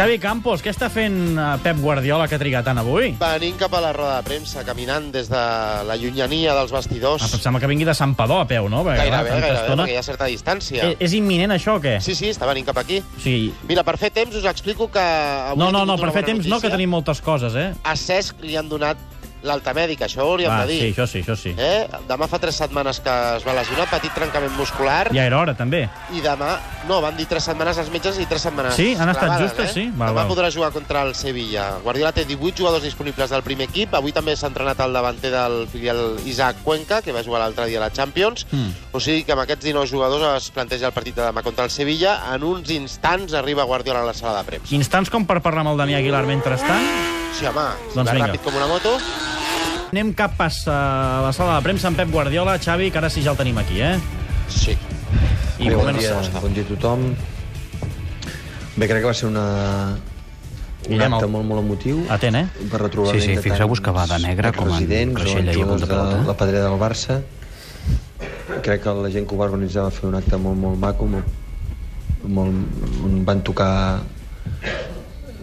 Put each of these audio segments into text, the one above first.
Xavi Campos, què està fent eh, Pep Guardiola que ha trigat tant avui? Venint cap a la roda de premsa, caminant des de la llunyania dels vestidors. Ah, sembla que vingui de Sant Padó a peu, no? Perquè, Gairebé, clar, gairebé, estona- perquè hi ha certa distància. Eh, és imminent això o què? Sí, sí, està venint cap aquí. Sigui, Mira, per fer temps us explico que... Avui no, no, no, per fer temps no, que notícia. tenim moltes coses, eh? A Cesc li han donat l'alta mèdica, això ho hauríem Va, de dir. sí, això sí, això sí. Eh? Demà fa tres setmanes que es va lesionar, petit trencament muscular, Ja era hora, també. i demà... No, van dir tres setmanes als metges i tres setmanes Sí? Han estat clavades, justes, eh? sí? Val, demà val. podrà jugar contra el Sevilla. Guardiola té 18 jugadors disponibles del primer equip. Avui també s'ha entrenat el davanter del filial Isaac Cuenca, que va jugar l'altre dia a la Champions. Mm. O sigui que amb aquests 19 jugadors es planteja el partit de demà contra el Sevilla. En uns instants arriba Guardiola a la sala de premsa. Instants com per parlar amb el Dani Aguilar mentrestant. Sí, home, Doncs va vinga. ràpid com una moto. Anem cap a a la sala de premsa amb Pep Guardiola. Xavi, que ara sí ja el tenim aquí, eh? Sí. I Bé, bon dia, bon dia a tothom. Bé, crec que va ser una, un Guillem, acte molt, molt emotiu. Atent, eh? Per retrobar Sí, sí, fixeu-vos que va de negre com en residents Creixell o ahir punta pelota, de eh? la pedrera del Barça. Crec que la gent que ho va organitzar va fer un acte molt, molt maco, molt, molt, on van tocar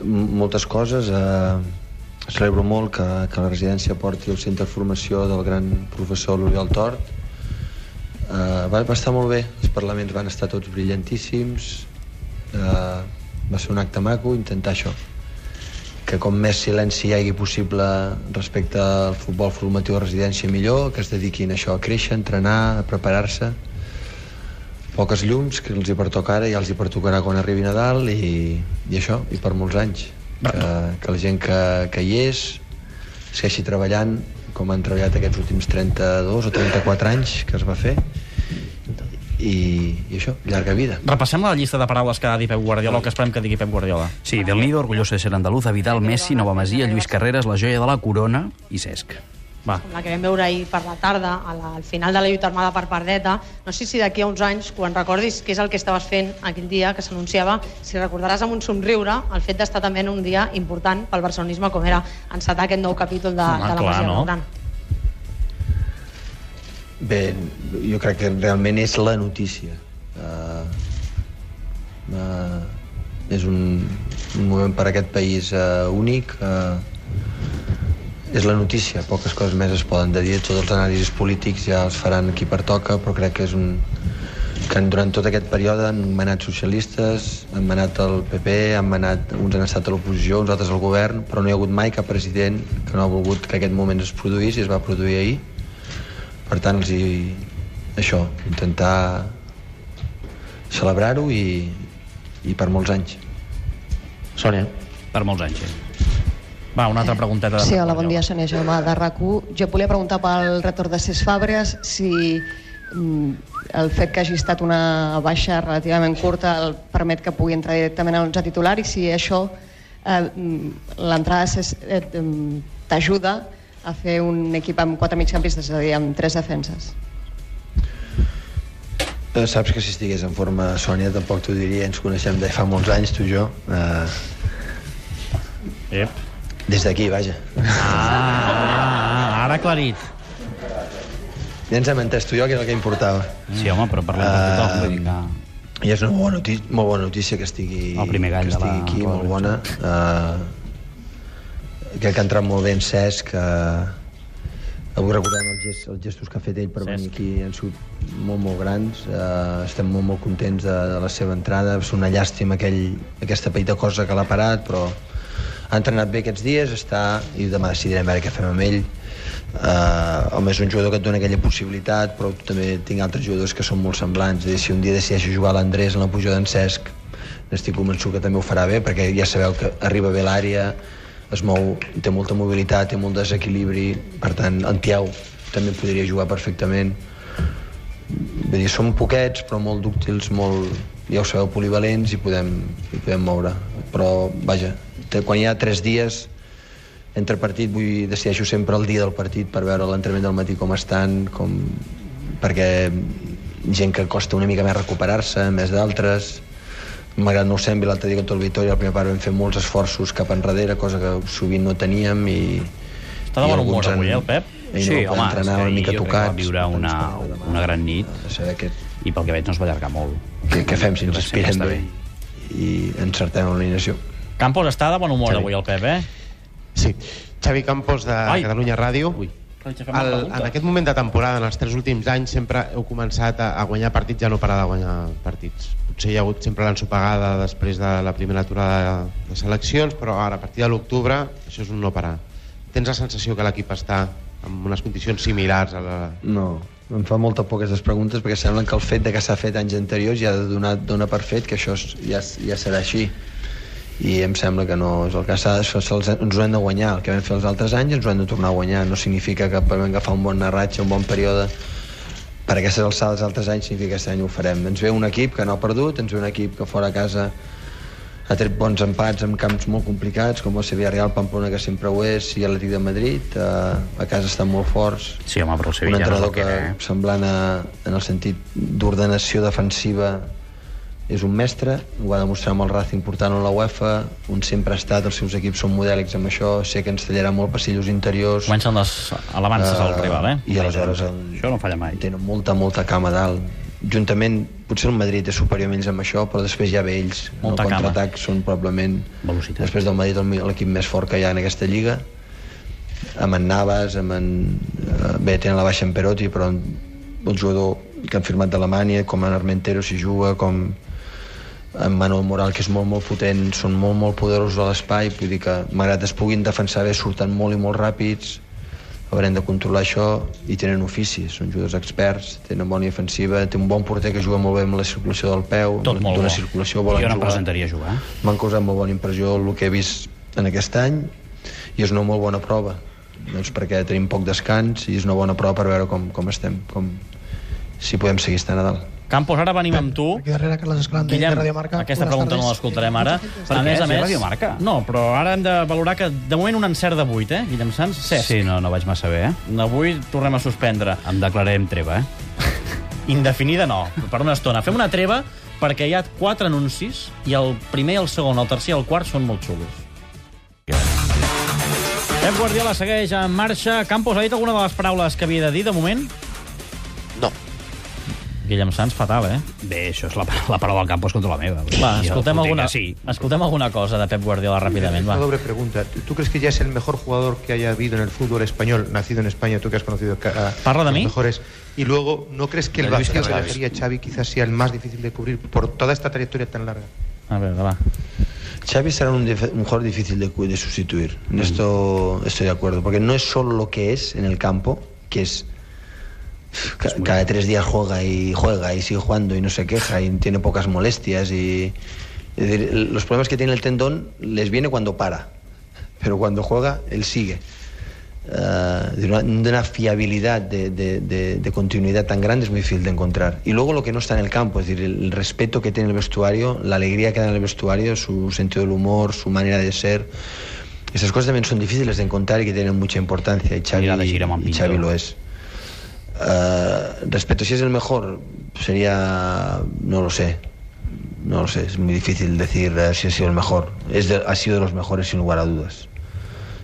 moltes coses. Eh, celebro molt que, que la residència porti el centre de formació del gran professor l'Oriol Tort. Eh, va, va estar molt bé, els parlaments van estar tots brillantíssims, eh, va ser un acte maco, intentar això, que com més silenci hi hagi possible respecte al futbol formatiu de residència millor, que es dediquin a això, a créixer, a entrenar, a preparar-se. Poques llums, que els hi pertoca ara, ja els hi pertocarà quan arribi Nadal i, i això, i per molts anys. Que, que la gent que, que hi és segueixi treballant com han treballat aquests últims 32 o 34 anys que es va fer i, i això, llarga vida. Repassem la llista de paraules que ha dit Pep Guardiola o que esperem que digui Pep Guardiola. Sí, Del Nido, orgulloso de ser andaluz, a Vidal, Messi, Nova Masia, Lluís Carreras, la joia de la corona i Cesc. Va. la que vam veure ahir per la tarda, a la, al final de la lluita armada per Pardeta. No sé si d'aquí a uns anys, quan recordis què és el que estaves fent aquell dia que s'anunciava, si recordaràs amb un somriure el fet d'estar també en un dia important pel barcelonisme com era encetar aquest nou capítol de, Home, de la clar, Masia no? Blaugrana. Bé, jo crec que realment és la notícia. Uh, uh, és un, un moment per a aquest país uh, únic. Uh, és la notícia, poques coses més es poden de dir, tots els anàlisis polítics ja els faran qui pertoca, però crec que és un que durant tot aquest període han manat socialistes, han manat el PP, han manat, uns han estat a l'oposició, uns altres al govern, però no hi ha hagut mai cap president que no ha volgut que aquest moment es produís i es va produir ahir. Per tant, els hi... això, intentar celebrar-ho i, i per molts anys. Sònia. Per molts anys, sí. Va, una altra pregunteta. de Sí, hola, bon dia. Sònia Jaume, de rac Jo volia preguntar pel retorn de Cesc Fàbregas si mm, el fet que hagi estat una baixa relativament curta el permet que pugui entrar directament a l'11 titular i si això, eh, mm, l'entrada eh, mm, t'ajuda a fer un equip amb quatre migcampistes, és a dir, amb tres defenses. Eh, saps que si estigués en forma Sònia tampoc t'ho diria, ens coneixem de fa molts anys, tu i jo. Eh, Ep. Des d'aquí, vaja. Ah, ah, ara aclarit. Ja ens hem entès tu i jo, que era el que importava. Sí, home, però parlem per tothom, vull dir que... I és una bona notícia, molt bona notícia que estigui, El primer que de la estigui aquí, molt bona. Uh, crec que ha entrat molt bé en Cesc, que avui recordem els, gest, els gestos que ha fet ell per Cesc. venir aquí, han sigut molt, molt grans. Uh, estem molt, molt contents de, de la seva entrada. És una llàstima aquell, aquesta petita cosa que l'ha parat, però ha entrenat bé aquests dies, està, i demà decidirem veure què fem amb ell. Uh, home, és un jugador que et dona aquella possibilitat, però també tinc altres jugadors que són molt semblants. És si un dia decideixo jugar a l'Andrés en la puja d'en Cesc, n'estic convençut que també ho farà bé, perquè ja sabeu que arriba bé l'àrea, es mou, té molta mobilitat, té molt desequilibri, per tant, en Tiau també podria jugar perfectament. Vull dir, som poquets, però molt dúctils, molt, ja ho sabeu, polivalents i podem, i podem moure. Però, vaja, té- quan hi ha tres dies entre partit vull decideixo sempre el dia del partit per veure l'entrenament del matí com estan, com... perquè gent que costa una mica més recuperar-se, més d'altres, malgrat no ho sembli l'altre dia contra el Vitoria, el primer part vam fer molts esforços cap enrere, cosa que sovint no teníem i... Està de bon humor avui, eh, el Pep? ell Sí, no home, és entrenar que una ahir mica jo crec que va tocats. viure una, una gran nit què, i pel que veig no es va allargar molt. què, què fem si ens que inspirem bé i encertem l'alineació. Campos està de bon humor Xavi. avui, el Pep, eh? Sí. Xavi Campos, de Ai. Catalunya Ràdio. Ui, El, en aquest moment de temporada, en els tres últims anys, sempre heu començat a, a guanyar partits, ja no parar de guanyar partits. Potser hi ha hagut sempre l'ensopegada després de la primera aturada de seleccions, però ara, a partir de l'octubre, això és un no parar. Tens la sensació que l'equip està en unes condicions similars a la... No, em fa molta por aquestes preguntes perquè sembla que el fet de que s'ha fet anys anteriors ja dona, dona per fet que això ja, ja serà així i em sembla que no és el cas. Ens ho hem de guanyar. El que vam fer els altres anys ens ho hem de tornar a guanyar. No significa que vam agafar un bon narratge un bon període per aquestes alçades els altres anys significa que aquest any ho farem. Ens ve un equip que no ha perdut ens ve un equip que fora a casa ha tret bons empats en camps molt complicats com el Sevilla Real, Pamplona que sempre ho és i l'Atlètic de Madrid eh, a casa estan molt forts. Sí, home, però el un Sevilla no és entrenador que que, era, eh? semblant a, en el sentit d'ordenació defensiva és un mestre, ho va demostrar amb el Racing portant a la UEFA, on sempre ha estat, els seus equips són modèlics amb això, sé que ens tallarà molt passillos interiors, Comencen les alabances al eh, rival, eh? i aleshores el, Això no falla mai. tenen molta, molta cama dalt. Juntament, potser el Madrid és superior a ells amb això, però després ja ve ells. Molta el cama. contraatac són probablement, Velocitat. després del Madrid, el- l'equip més fort que hi ha en aquesta lliga. Amb en Navas, amb en... eh, Bé, tenen la baixa en Perotti, però el jugador que han firmat d'Alemanya, com en Armentero si juga, com en Manuel Moral, que és molt, molt potent, són molt, molt poderosos a l'espai, vull dir que malgrat es puguin defensar bé, surten molt i molt ràpids, haurem de controlar això i tenen ofici, són jugadors experts, tenen bona defensiva, té un bon porter que juga molt bé amb la circulació del peu, Tot molt d'una circulació Jo volen no em jugar. presentaria a jugar. M'han causat molt bona impressió el que he vist en aquest any i és una molt bona prova doncs perquè tenim poc descans i és una bona prova per veure com, com estem com, si podem seguir estant a dalt Campos, ara venim amb tu. Aquí darrere Carles Escalante, Guillem, de Radio Marca. aquesta Buenas pregunta no tardes. l'escoltarem ara. Per què? Si és Radio Marca. No, però ara hem de valorar que de moment un encert de 8, eh, Guillem Sans? Cesc. Sí, no, no vaig massa bé, eh? Avui tornem a suspendre. Em declararem treva, eh? Indefinida no, per una estona. Fem una treva perquè hi ha quatre anuncis i el primer, el segon, el tercer i el quart són molt xulos. Pep Guardiola segueix en marxa. Campos ha dit alguna de les paraules que havia de dir de moment? No. Guillem Sans, fatal, eh? Bé, això és la, la paraula del Campos contra la meva. Va, escoltem alguna, Sí. escoltem alguna cosa de Pep Guardiola ràpidament, Una doble pregunta. ¿Tú, crees que ya es el mejor jugador que haya habido en el fútbol español, nacido en España, tú que has conocido a ¿Parla de los mí? mejores? Y luego, ¿no crees que el vacío que dejaría Xavi quizás sea el más difícil de cubrir por toda esta trayectoria tan larga? A veure, va. Xavi será un, un jugador difícil de, de sustituir. En esto estoy de acuerdo. Porque no es solo lo que es en el campo, que es. Ca- cada tres días juega y juega y sigue jugando y no se queja y tiene pocas molestias. y es decir, el- Los problemas que tiene el tendón les viene cuando para. Pero cuando juega, él sigue. Eh, de, una, de una fiabilidad de, de- de- de continuidad tan grande es muy difícil de encontrar. Y luego lo que no está en el campo, es decir, el, el respeto que tiene el vestuario, la alegría que da en el vestuario, su sentido del humor, su manera de ser. Esas cosas también son difíciles de encontrar y que tienen mucha importancia. Y Xavi, y. Xavi lo es. Eh, respecto a si es el mejor, sería. No lo sé. No lo sé, es muy difícil decir eh, si ha sido el mejor. Es de- ha sido de los mejores sin lugar a dudas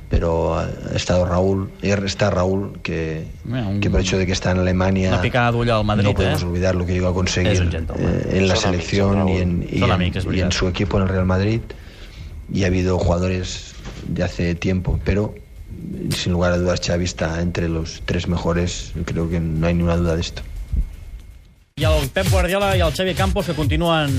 pero ha estado Raúl, está Raúl, que, Mira, un- que por hecho de que está en Alemania Una picada d'ull al Madrid, no podemos eh? olvidar lo que llegó a conseguir eh, en la Son selección son y, en, y en- amigos, es y en su equipo en el Real Madrid. Y ha habido jugadores de hace tiempo, pero sin lugar a dudas Xavi está entre los tres mejores, creo que no hay ninguna duda de esto. I el Pep Guardiola i el Xavi Campos que continuen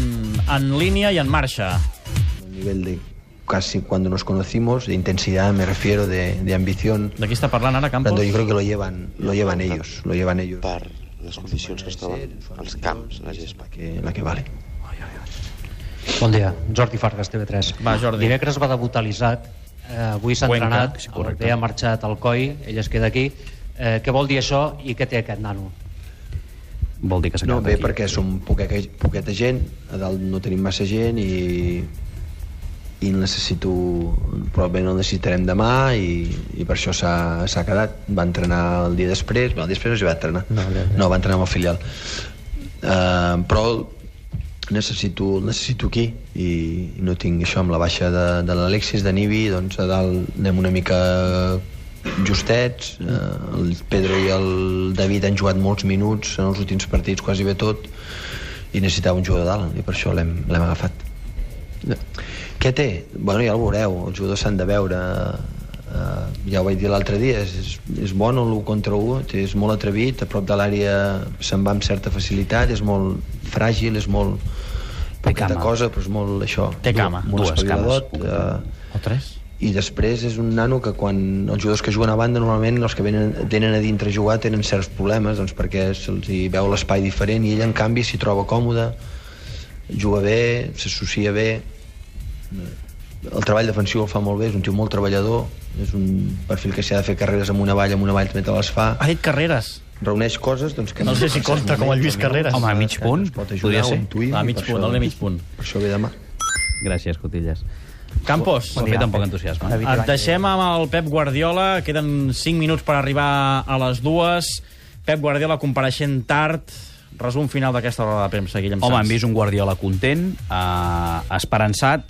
en línia i en marxa. A nivel de casi cuando nos conocimos, de intensidad me refiero, de, de ambición. De qui està parlant ara, Campos? Tanto yo creo que lo llevan, lo llevan ellos, lo llevan ellos. Per les condicions que es troben als camps, la gespa. que, la que vale. Bon dia, Jordi Fargas, TV3. Va, Jordi. Dimecres va debutar l'Isaac, eh, avui s'ha Cuenca, entrenat, sí, el bé ha marxat al COI, ell es queda aquí. Eh, què vol dir això i què té aquest nano? Vol dir que s'ha No, quedat bé, aquí. perquè som poqueta, poqueta gent, a dalt no tenim massa gent i, i necessito, probablement el necessitarem demà i, i per això s'ha s'ha quedat. Va entrenar el dia després, bé, el dia després no s'hi va entrenar, No, no, no. no va entrenar amb el filial. Uh, però necessito, el necessito aquí i, no tinc això amb la baixa de, de l'Alexis, de Nibi, doncs a dalt anem una mica justets, eh, el Pedro i el David han jugat molts minuts en els últims partits, quasi bé tot, i necessitava un jugador dalt, i per això l'hem agafat. Què té? Bueno, ja ho veureu, els jugadors s'han de veure. Uh, ja ho vaig dir l'altre dia, és, és, és bon el 1 contra 1, és molt atrevit, a prop de l'àrea se'n va amb certa facilitat, és molt fràgil, és molt poqueta cama. cosa, però és molt això. Té cama, molt dues cames. eh, O tres? i després és un nano que quan els jugadors que juguen a banda normalment els que venen, tenen a dintre a jugar tenen certs problemes doncs perquè se'ls hi veu l'espai diferent i ell en canvi s'hi troba còmode juga bé, s'associa bé el treball defensiu el fa molt bé, és un tio molt treballador és un perfil que si ha de fer carreres amb una valla amb una valla també te les fa Ha dit Carreras. reuneix coses doncs, que No sé si compta com el Lluís Carreras. Home, a mig que punt, podria ser. intuïm, A mig punt, això- el de mig punt. per això ve demà Gràcies, Cotilles. Campos, Ho ha fet amb poc entusiasme. et deixem amb el Pep Guardiola. Queden 5 minuts per arribar a les dues. Pep Guardiola compareixent tard. Resum final d'aquesta roda de premsa, Guillem Home, Sanz. hem vist un Guardiola content, eh, esperançat,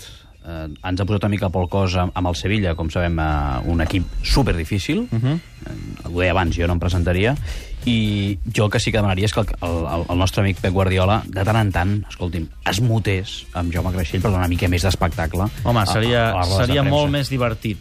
eh, ens ha posat una mica pel cos amb, amb el Sevilla, com sabem, eh, un equip super difícil. Uh -huh. eh, ho deia abans, jo no em presentaria. I jo el que sí que demanaria és que el, el, el nostre amic Pep Guardiola, de tant en tant, escolti'm, es mutés amb Jaume Creixell per donar una mica més d'espectacle. Home, seria, a- a seria molt més divertit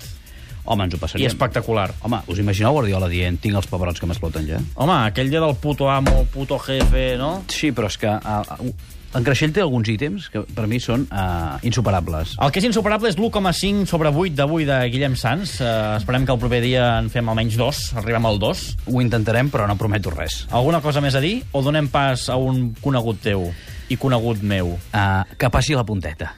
Home, ens ho i passaríem. espectacular. Home, us imagineu Guardiola dient tinc els pebrots que m'exploten ja? Home, aquell dia del puto amo, puto jefe, no? Sí, però és que uh, en Creixell té alguns ítems que per mi són uh, insuperables. El que és insuperable és l'1,5 sobre 8 d'avui de Guillem Sanz. Uh, esperem que el proper dia en fem almenys dos, arribem al 2. Ho intentarem, però no prometo res. Alguna cosa més a dir o donem pas a un conegut teu i conegut meu? Uh, que passi la punteta.